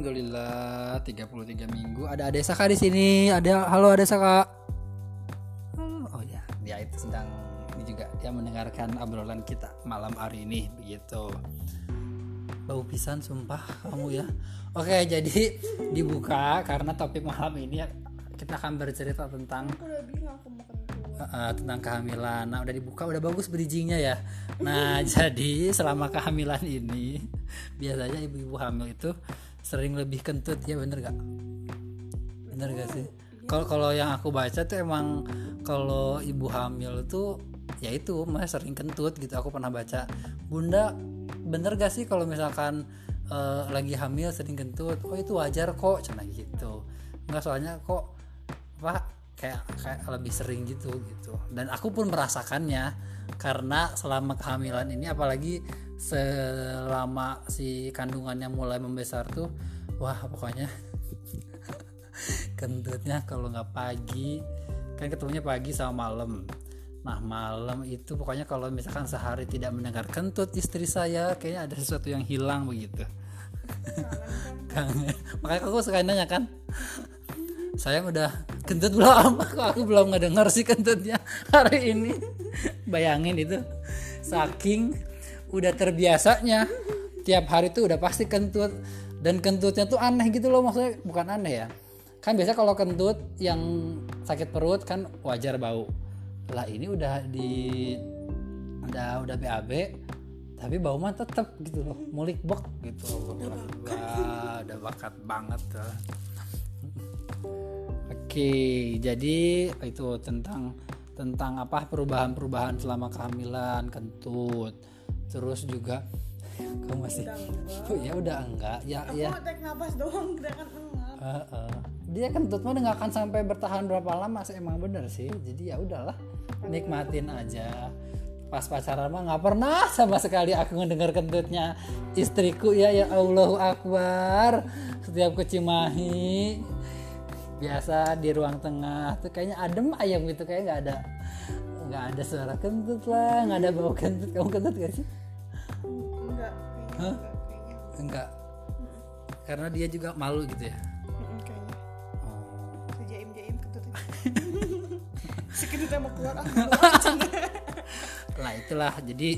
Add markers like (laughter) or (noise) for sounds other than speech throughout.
Alhamdulillah 33 minggu ada Adesa Kak di sini. Ada halo Adesa Kak. Halo. Oh ya, dia itu sedang ini juga dia mendengarkan obrolan kita malam hari ini begitu. Bau pisan sumpah kamu ya. (laughs) Oke, jadi dibuka karena topik malam ini kita akan bercerita tentang uh, tentang kehamilan. Nah, udah dibuka, udah bagus bridgingnya ya. Nah, (laughs) jadi selama kehamilan ini biasanya ibu-ibu hamil itu sering lebih kentut ya bener gak? Bener gak sih? Kalau kalau yang aku baca tuh emang kalau ibu hamil tuh ya itu mah sering kentut gitu. Aku pernah baca. Bunda bener gak sih kalau misalkan eh, lagi hamil sering kentut? Oh itu wajar kok, cina gitu. Enggak soalnya kok apa kayak kayak lebih sering gitu gitu dan aku pun merasakannya karena selama kehamilan ini apalagi selama si kandungannya mulai membesar tuh wah pokoknya (laughs) kentutnya kalau nggak pagi kan ketemunya pagi sama malam nah malam itu pokoknya kalau misalkan sehari tidak mendengar kentut istri saya kayaknya ada sesuatu yang hilang begitu Kangen. (laughs) makanya aku suka nanya kan sayang udah kentut belum? (laughs) Kok aku belum ngedengar sih kentutnya (laughs) hari ini. Bayangin itu. Saking udah terbiasanya tiap hari tuh udah pasti kentut. Dan kentutnya tuh aneh gitu loh maksudnya bukan aneh ya. Kan biasa kalau kentut yang sakit perut kan wajar bau. Lah ini udah di udah udah BAB tapi bau mah tetap gitu loh. Mulik bok gitu. Loh Wah, udah bakat banget tuh. Oke, jadi itu tentang tentang apa perubahan-perubahan selama kehamilan, kentut. Terus juga (laughs) kamu masih Oh, (laughs) ya udah enggak. Ya Aku ya. nafas doang gerakan enggak. Heeh. Dia kentut mah nggak akan sampai bertahan berapa lama sih emang bener sih. Jadi ya udahlah, nikmatin aja. Pas pacaran mah nggak pernah sama sekali aku ngedengar kentutnya istriku ya ya Allahu Akbar. Setiap kecimahi biasa di ruang tengah. Tuh kayaknya adem ayam gitu kayak nggak ada nggak ada suara kentut lah nggak ada bau kentut. Kamu kentut gak sih? Enggak, kayaknya enggak, karena dia juga malu gitu ya? Kayaknya. oh. Sejaim-jaim kentut itu. (laughs) si kentutnya mau keluar aku (laughs) lah itulah. Jadi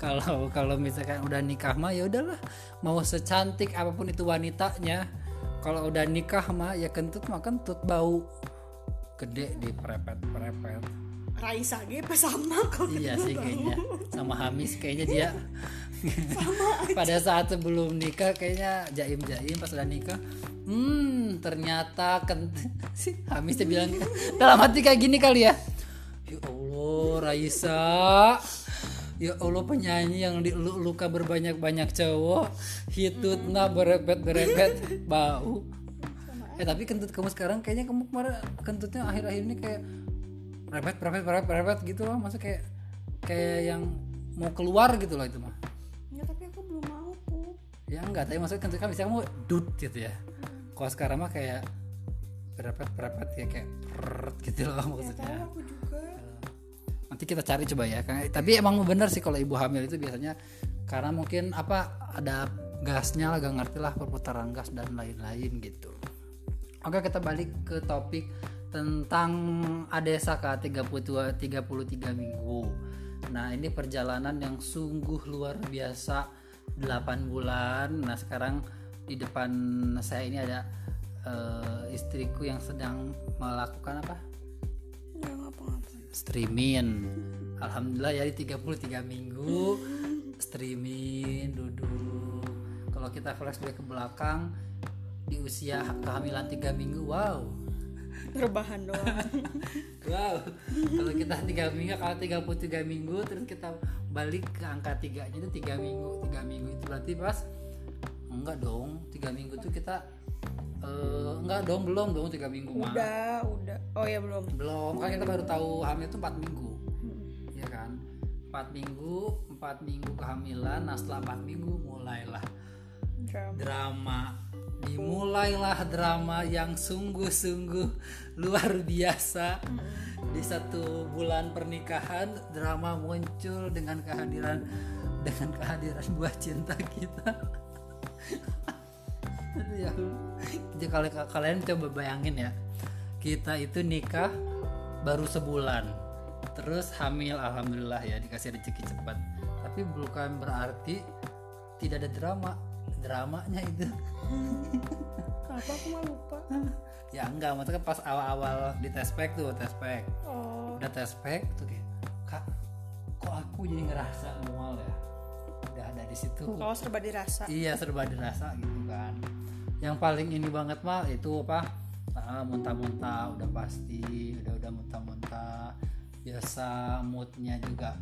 kalau kalau misalkan udah nikah mah ya udahlah. Mau secantik apa pun itu wanitanya kalau udah nikah mah ya kentut mah kentut bau gede di perepet perepet Raisa ge pas sama kok. iya sih kayaknya. Sama Hamis kayaknya dia. (laughs) (laughs) Pada saat sebelum nikah kayaknya jaim jaim pas udah nikah hmm ternyata kentut (laughs) si Hamis dia bilang dalam hati kayak gini kali ya? Ya Allah Raisa ya Allah penyanyi yang di lu- luka berbanyak banyak cowok hitutna berepet berepet bau. Eh tapi kentut kamu sekarang kayaknya kamu kemarin kentutnya akhir-akhir ini kayak repet repet repet repet gitu loh masa kayak kayak yang mau keluar gitu loh itu mah Enggak, tapi aku belum mau tuh. ya enggak tapi maksudnya kentut kan bisa kamu dut gitu ya. Kalau sekarang mah kayak berepet berepet ya kayak gitu loh Ya maksudnya. aku juga. Nanti kita cari coba ya Kan- tapi emang bener sih kalau ibu hamil itu biasanya karena mungkin apa ada gasnya lah gak ngerti lah perputaran gas dan lain-lain gitu. Oke kita balik ke topik tentang Adesa Kak 32 33 minggu. Nah ini perjalanan yang sungguh luar biasa 8 bulan. Nah sekarang di depan saya ini ada eh, istriku yang sedang melakukan apa? Enggak ngapa-ngapa. Streaming alhamdulillah ya di 33 minggu streaming duduk. Kalau kita flashback ke belakang di usia kehamilan 3 minggu wow. Rebahan doang. (laughs) wow. Kalau kita tiga minggu kalau 33 minggu terus kita balik ke angka tiganya itu tiga minggu. Tiga minggu itu berarti pas enggak dong. Tiga minggu tuh kita eh, enggak dong belum dong tiga minggu mah udah, udah. Oh ya belum. belum kan kita baru tahu hamil itu 4 minggu. Ya kan? 4 minggu 4 minggu kehamilan nah setelah 4 minggu mulailah Drama. drama. Dimulailah drama yang sungguh-sungguh luar biasa. Di satu bulan pernikahan drama muncul dengan kehadiran dengan kehadiran buah cinta kita (laughs) ya. Jadi kalau kalian coba bayangin ya kita itu nikah baru sebulan terus hamil alhamdulillah ya dikasih rezeki cepat tapi bukan berarti tidak ada drama dramanya itu (laughs) Apa aku mah lupa. ya enggak maksudnya pas awal-awal di tespek tuh tespek Oh. udah tespek tuh kayak kak kok aku jadi ngerasa mual ya udah dari situ Kalau serba dirasa. iya serba dirasa gitu kan yang paling ini banget mah itu apa? Ah, muntah-muntah udah pasti udah udah muntah-muntah. Biasa moodnya juga.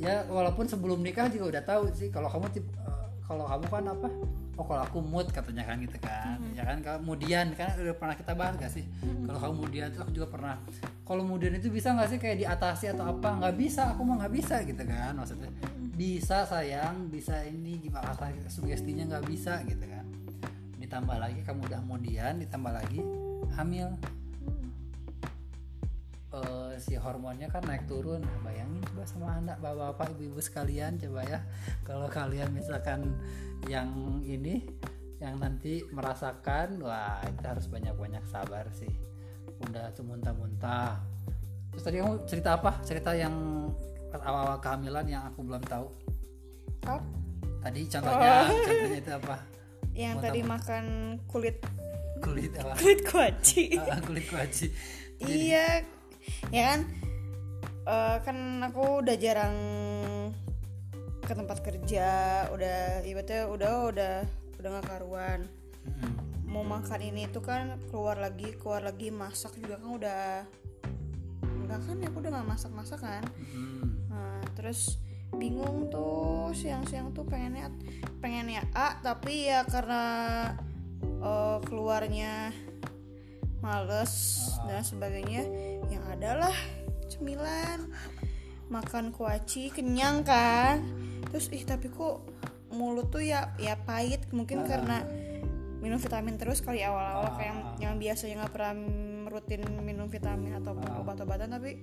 Ya walaupun sebelum nikah juga udah tahu sih kalau kamu tip eh, kalau kamu kan apa? Oh kalau aku mood katanya kan gitu kan. Ya kan kemudian kan udah pernah kita bahas gak sih? Kalau kamu kemudian tuh aku juga pernah. Kalau kemudian itu bisa nggak sih kayak diatasi atau apa? Nggak bisa aku mah nggak bisa gitu kan maksudnya. Bisa sayang bisa ini gimana sugestinya nggak bisa gitu kan ditambah lagi kamu udah kemudian ditambah lagi hamil. Eh, si hormonnya kan naik turun. Bayangin coba sama anak bapak-bapak ibu-ibu sekalian coba ya. Kalau kalian misalkan yang ini yang nanti merasakan wah itu harus banyak-banyak sabar sih. Udah tuh muntah-muntah. Terus tadi kamu cerita apa? Cerita yang awal-awal kehamilan yang aku belum tahu. Tadi contohnya contohnya itu apa Yang tadi makan kulit kulit apa (laughs) kulit kuaci. (laughs) Ah, kulit kuaci iya. Ya kan? Eh, kan aku udah jarang ke tempat kerja, udah ibaratnya udah udah udah gak karuan. Mm-mm. Mau makan ini tuh kan keluar lagi, keluar lagi masak juga kan udah enggak kan ya aku udah gak masak-masak kan. Mm-mm. Nah, terus bingung tuh siang-siang tuh pengennya pengennya A tapi ya karena eh, keluarnya males dan sebagainya yang adalah cemilan makan kuaci kenyang kan. Terus ih tapi kok mulut tuh ya ya pahit mungkin karena minum vitamin terus kali awal-awal kayak yang, yang biasanya nggak pernah rutin minum vitamin ataupun obat-obatan tapi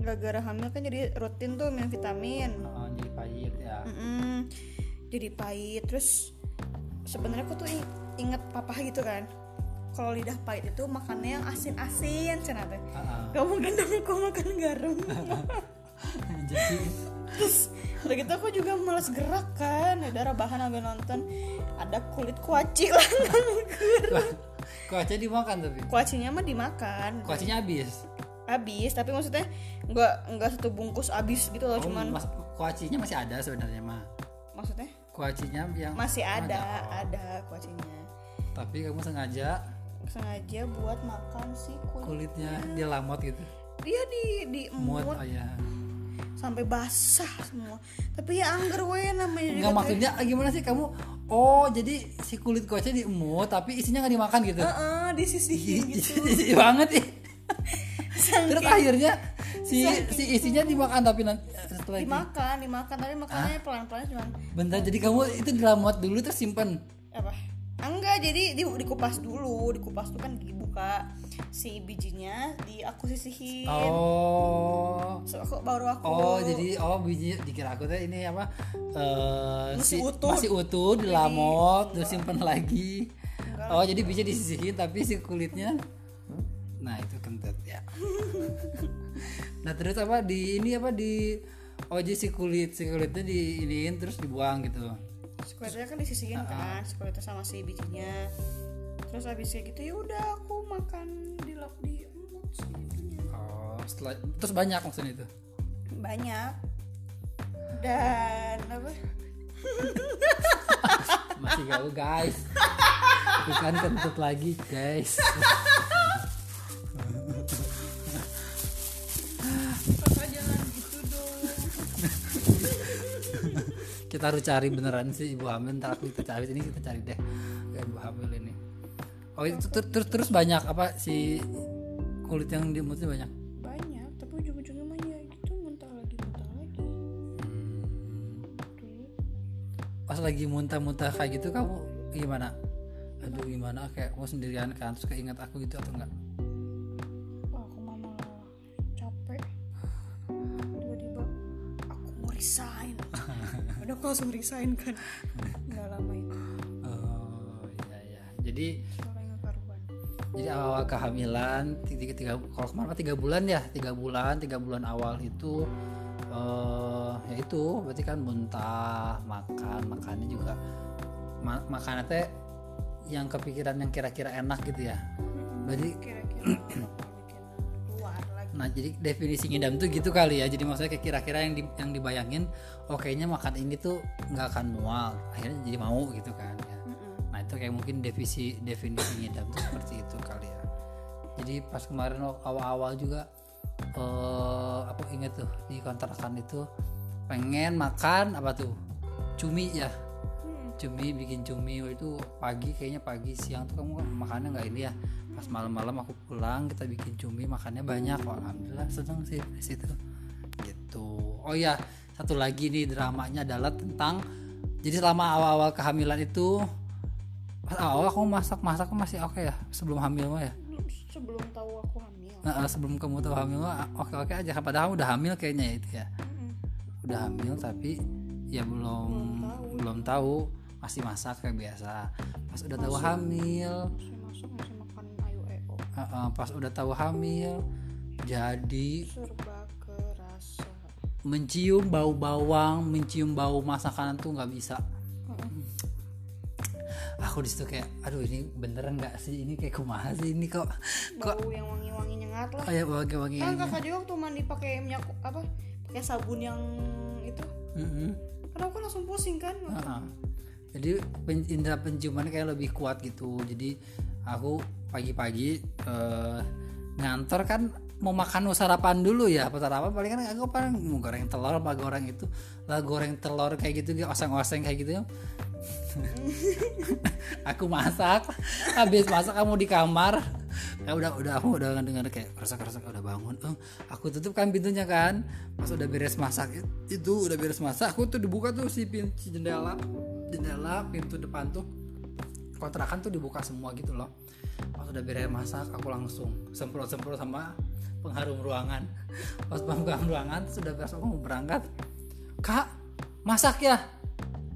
gara-gara hamil kan jadi rutin tuh minum vitamin. Oh, jadi pahit ya. Mm-mm. jadi pahit terus sebenarnya aku tuh ing- inget papa gitu kan. Kalau lidah pahit itu makannya yang asin-asin cina teh Ah, ah. gak mungkin dong aku makan garam. (laughs) Jadi terus udah gitu aku juga malas gerak kan. Udah rebahan ambil nonton. Ada kulit kuaci (laughs) lah kuaci dimakan tapi? Kuacinya mah dimakan. Kuacinya habis habis tapi maksudnya nggak nggak satu bungkus habis gitu loh oh, cuman mas, kuacinya masih ada sebenarnya mah maksudnya? Kuacinya yang masih ada Oh. ada kuacinya. Tapi kamu sengaja? Sengaja buat makan si kulit kulitnya dilamot gitu? Dia di di emut. oh ya sampai basah semua. Tapi ya angger we namanya nggak maksudnya ah, gimana sih kamu? Oh jadi si kulit kuaci diemut tapi isinya nggak dimakan gitu? Heeh, disisihin gitu. Jijik (laughs) banget ya terus akhirnya si si isinya dimakan tapi nanti setelah itu? Dimakan dimakan tapi makannya pelan-pelan cuman bentar jadi kamu itu dilamot dulu terus simpen? Apa? Enggak jadi di, dikupas dulu. Dikupas tuh kan dibuka. Si bijinya di aku sisihin oh. So, aku baru aku. Oh jadi oh biji dikira aku teh ini apa eh Masih si- utuh. masih utuh dilamot terus simpen lagi. Enggak. oh jadi bisa disisihin tapi si kulitnya nah itu kentut ya. (laughs) Nah terus apa di ini apa di jadi si kulit si kulitnya di iniin terus dibuang gitu. Si kulitnya kan disisihin kan si kulitnya sama si bijinya. Terus habis kayak gitu ya udah aku makan di lap di emut segitunya oh setelah terus banyak maksudnya itu? Banyak. Dan apa? (laughs) Masih gaul guys. Bukan kentut lagi guys (laughs) kita harus cari beneran sih ibu hamil. Ntar aku kita cari ini kita cari deh. Ke ibu hamil ini. Oh itu ter- terus terus banyak apa si kulit yang di mulutnya banyak? Banyak tapi ujung-ujungnya mah ya gitu muntah lagi muntah lagi. Dulu. pas lagi muntah-muntah kayak gitu kamu gimana? Aduh gimana? Kayak kamu sendirian kan? Terus keinget aku gitu atau enggak? Wah, aku mah malah capek. Tiba-tiba aku mau resign udah aku langsung resign kan nggak lama itu. Oh iya jadi yang karuan. jadi awal kehamilan tiga, tiga kalau kemarin tiga bulan ya tiga bulan tiga bulan awal itu eh ya itu berarti kan muntah makan makannya juga ma makannya teh yang kepikiran yang kira-kira enak gitu ya. Berarti Kira-kira (clears throat) nah jadi definisi ngidam tuh gitu kali ya. Jadi maksudnya kayak kira-kira yang di, yang dibayangin oh kayaknya makan ini tuh nggak akan mual. Akhirnya jadi mau gitu kan ya. Nah itu kayak mungkin definisi definisi ngidam tuh seperti itu kali ya. Jadi pas kemarin awal-awal juga eh apa inget tuh di kontrakan itu pengen makan apa tuh? Cumi ya. Hmm. cumi bikin cumi. Waktu itu pagi kayaknya pagi siang tuh kamu makannya nggak ini ya pas malam-malam aku pulang kita bikin cumi makannya banyak alhamdulillah seneng sih di situ. Gitu. Oh ya satu lagi nih dramanya adalah tentang jadi selama awal-awal kehamilan itu pas awal aku masak masak masih oke ya? Sebelum hamil mah ya? Belum sebelum tahu aku hamil. nah, sebelum kamu tahu hamil mah oke oke aja. Padahal udah hamil kayaknya itu ya udah hamil tapi ya belum belum tahu. masih masak kayak biasa. Pas udah tahu hamil. Masih masak masih eh, eh, pas udah tahu hamil jadi Serba kerasa. mencium bau bawang mencium bau masakan tuh nggak bisa aku di situ kayak aduh ini beneran nggak sih ini kayak kumaha sih ini kok kok Bau yang wangi-wangi nyengat lah. kayak wangi wangi Kan kakak juga waktu mandi pakai minyak apa? Pakai sabun yang itu. Kan aku kan langsung pusing kan. jadi pen- indera penciuman kayak lebih kuat gitu jadi aku pagi-pagi eh, ngantor kan mau makan sarapan dulu ya. Apa sarapan paling kan aku paling mau goreng telur apa goreng itu. Lah goreng telur kayak gitu oseng-oseng kayak gitu. (laughs) Aku masak habis masak kamu di kamar. Ya udah udah aku udah dengar kayak keresak keresak udah bangun. Eh, aku tutup kan pintunya kan. Pas udah beres masak itu udah beres masak aku tuh dibuka tuh si pintu jendela. Jendela pintu depan tuh kontrakan tuh dibuka semua gitu loh. Pas udah beres masak aku langsung semprot semprot sama pengharum ruangan. (laughs) Pas pengharum ruangan sudah beres aku mau berangkat. Kak masak ya?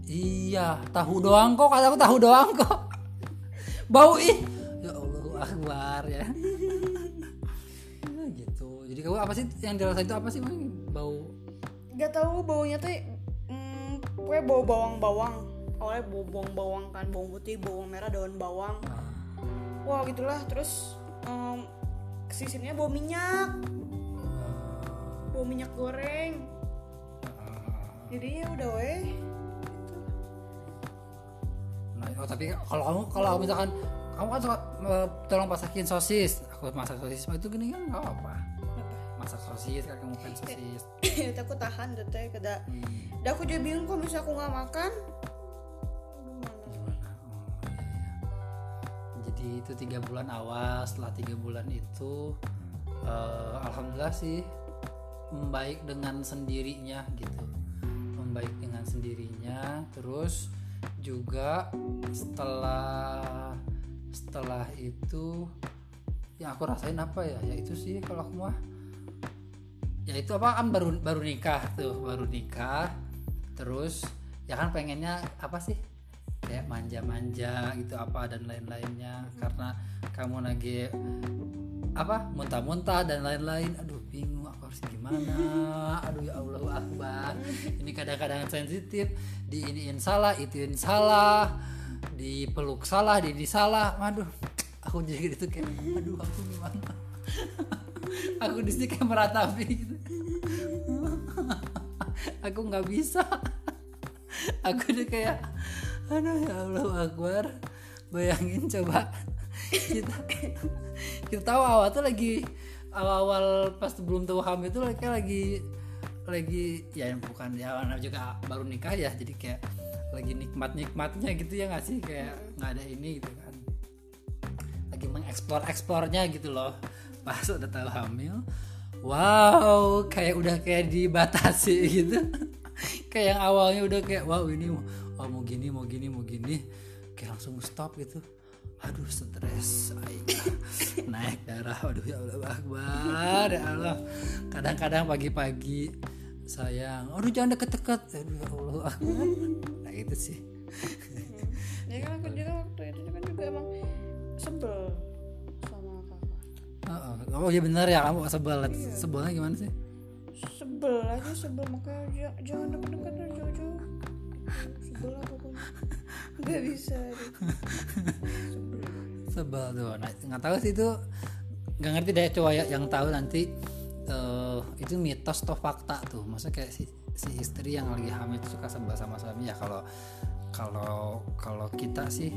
Iya tahu doang kok kata aku tahu doang kok. (laughs) Bau ih. Ya Allah akbar ya. (laughs) Ya, gitu. Jadi kamu apa sih yang dirasain itu apa sih bau. Gak tahu baunya tuh hmm, pokoknya bau bawang-bawang. Awalnya bau bawang-bawang kan, bawang putih, bawang merah, daun bawang. Wah gitulah. Terus em, kesisirnya bau minyak, bau minyak goreng. Jadi ya udah weh. Gitu. Nah, oh, tapi kalau kamu kalau misalkan kamu kan suka eh, tolong masakin sosis, aku masak sosis itu gini kan nggak apa. Masak sosis kan kamu pengen sosis. Itu (laughs) aku tahan deh teh kada. Hmm, aku juga bingung kok misalnya aku nggak makan. Itu tiga bulan awal, setelah tiga bulan itu eh, alhamdulillah sih membaik dengan sendirinya gitu, membaik dengan sendirinya. Terus juga setelah setelah itu yang aku rasain apa ya? Ya itu sih kalau aku mah ya itu apa? Kan baru baru nikah tuh baru nikah. Terus ya kan pengennya apa sih kayak manja-manja gitu apa dan lain-lainnya. Karena kamu lagi apa muntah-muntah dan lain-lain. Aduh bingung aku harus gimana. (laughs) Aduh ya Allah akbar. Ini kadang-kadang sensitif. Diiniin salah ituin salah. Dipeluk salah di ini salah. Aduh aku jadi gitu kayak aduh aku gimana? (laughs) Aku di sini kayak meratapi gitu. (laughs) Aku nggak bisa. Aku udah kayak aduh ya Allah Akbar. Bayangin coba. Kita kita tahu awal tuh lagi awal-awal pas belum tahu hamil tuh kayak lagi lagi ya bukan ya anak juga baru nikah ya jadi kayak lagi nikmat-nikmatnya gitu ya nggak sih? Kayak nggak ada ini gitu kan. Lagi mengeksplor eksplornya gitu loh. Pas udah tahu hamil wow kayak udah kayak dibatasi gitu. (laughs) Kayak yang awalnya udah kayak wow ini oh, mau gini mau gini mau gini. Kayak langsung stop gitu. Aduh stres (laughs) naik darah aduh ya Allah akbar ya Allah. Kadang-kadang pagi-pagi sayang aduh jangan deket-deket. Aduh ya Allah nah itu sih. Ya kan aku juga waktu itu kan juga emang sebel sama kakak. Oh, oh ya benar ya kamu sebel. Sebelnya gimana sih? Sebel aja sebel. Makanya jangan deket-deket jauh-jauh sebel (laughs) nggak bisa sebel (laughs) sebel tuh. Nah nggak tahu sih itu. Nggak ngerti deh coba ya yang tahu nanti eh, itu mitos atau fakta tuh. Maksudnya kayak si si istri yang lagi hamil itu suka sebel sama suami. Ya kalau kalau kalau kita sih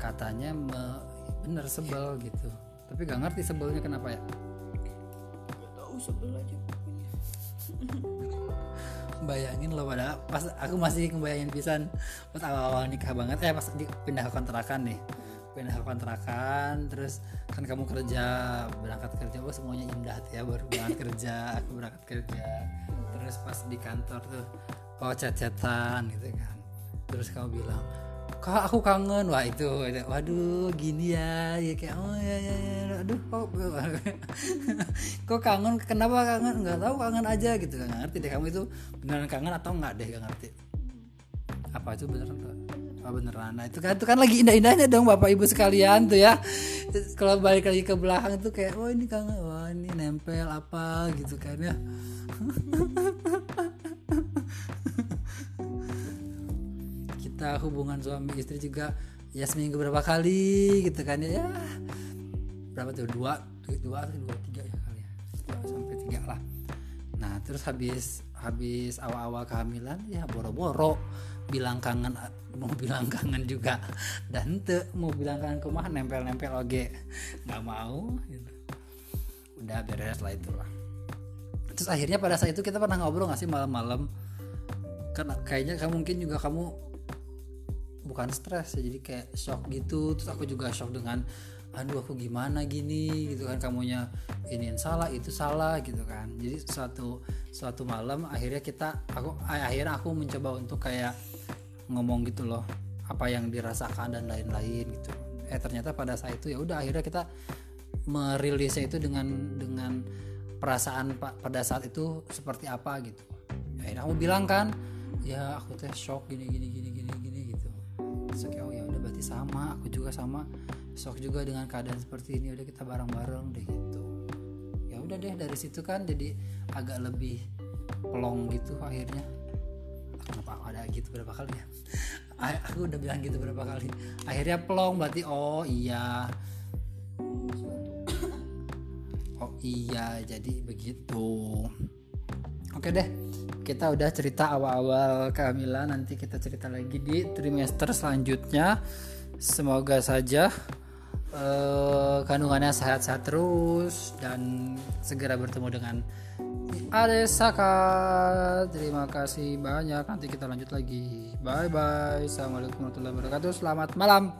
katanya me- bener sebel gitu. Tapi gak ngerti sebelnya kenapa ya. Nggak tahu sebel aja bayangin loh pada pas aku masih ngebayangin pisan pas awal-awal nikah banget eh pas pindah ke kontrakan nih. Pindah ke kontrakan terus kan kamu kerja berangkat kerja oh semuanya indah tuh ya baru berangkat kerja aku berangkat kerja. Terus pas di kantor tuh oh chat-chatan gitu kan. Terus kamu bilang kak aku kangen. Wah itu waduh gini ya. Ya kayak oh ya ya, ya. aduh kok (laughs) kok kangen? Kenapa kangen? Nggak tahu kangen aja gitu. Nggak ngerti deh kamu itu beneran kangen atau nggak deh nggak ngerti. Apa itu beneran nggak? Oh, beneran? Nah itu kan itu kan lagi indah-indahnya dong bapak ibu sekalian tuh ya. Kalau balik lagi ke belakang tuh kayak oh ini kangen. Wah ini nempel apa gitu kan ya (laughs) kita hubungan suami istri juga ya seminggu berapa kali gitu kan ya, berapa tuh? Dua dua atau dua tiga ya kali ya. Dua sampai tiga lah. Nah terus habis habis awal-awal kehamilan ya boro-boro. Bilang kangen mau bilang kangen juga. Dan te mau bilang kangen kumah nempel-nempel oge. Nggak mau gitu. udah beres lah itulah. Terus akhirnya pada saat itu kita pernah ngobrol nggak sih malam-malam? Kan kayaknya kamu mungkin juga kamu bukan stres ya jadi kayak shock gitu. Terus aku juga shock dengan aduh aku gimana gini? Gitu kan kamunya ini salah itu salah gitu kan. Jadi suatu suatu malam akhirnya kita aku akhirnya aku mencoba untuk kayak ngomong gitu loh apa yang dirasakan dan lain-lain gitu. Eh ternyata pada saat itu ya udah akhirnya kita merilisnya itu dengan dengan perasaan pa- pada saat itu seperti apa gitu. Akhirnya aku bilang kan ya aku teh shock gini gini gini gini terus kayak oh ya udah berarti sama aku juga sama. Shock juga dengan keadaan seperti ini udah kita bareng-bareng deh gitu. Ya udah deh dari situ kan jadi agak lebih pelong gitu akhirnya. Kenapa ada gitu berapa kali ya? (laughs) Aku udah bilang gitu berapa kali. Akhirnya pelong berarti oh iya. (coughs) Oh iya jadi begitu oke deh kita udah cerita awal-awal kehamilan nanti kita cerita lagi di trimester selanjutnya. Semoga saja eh, kandungannya sehat-sehat terus dan segera bertemu dengan Ade Saka terima kasih banyak. Nanti kita lanjut lagi. Bye bye assalamualaikum warahmatullahi wabarakatuh. Selamat malam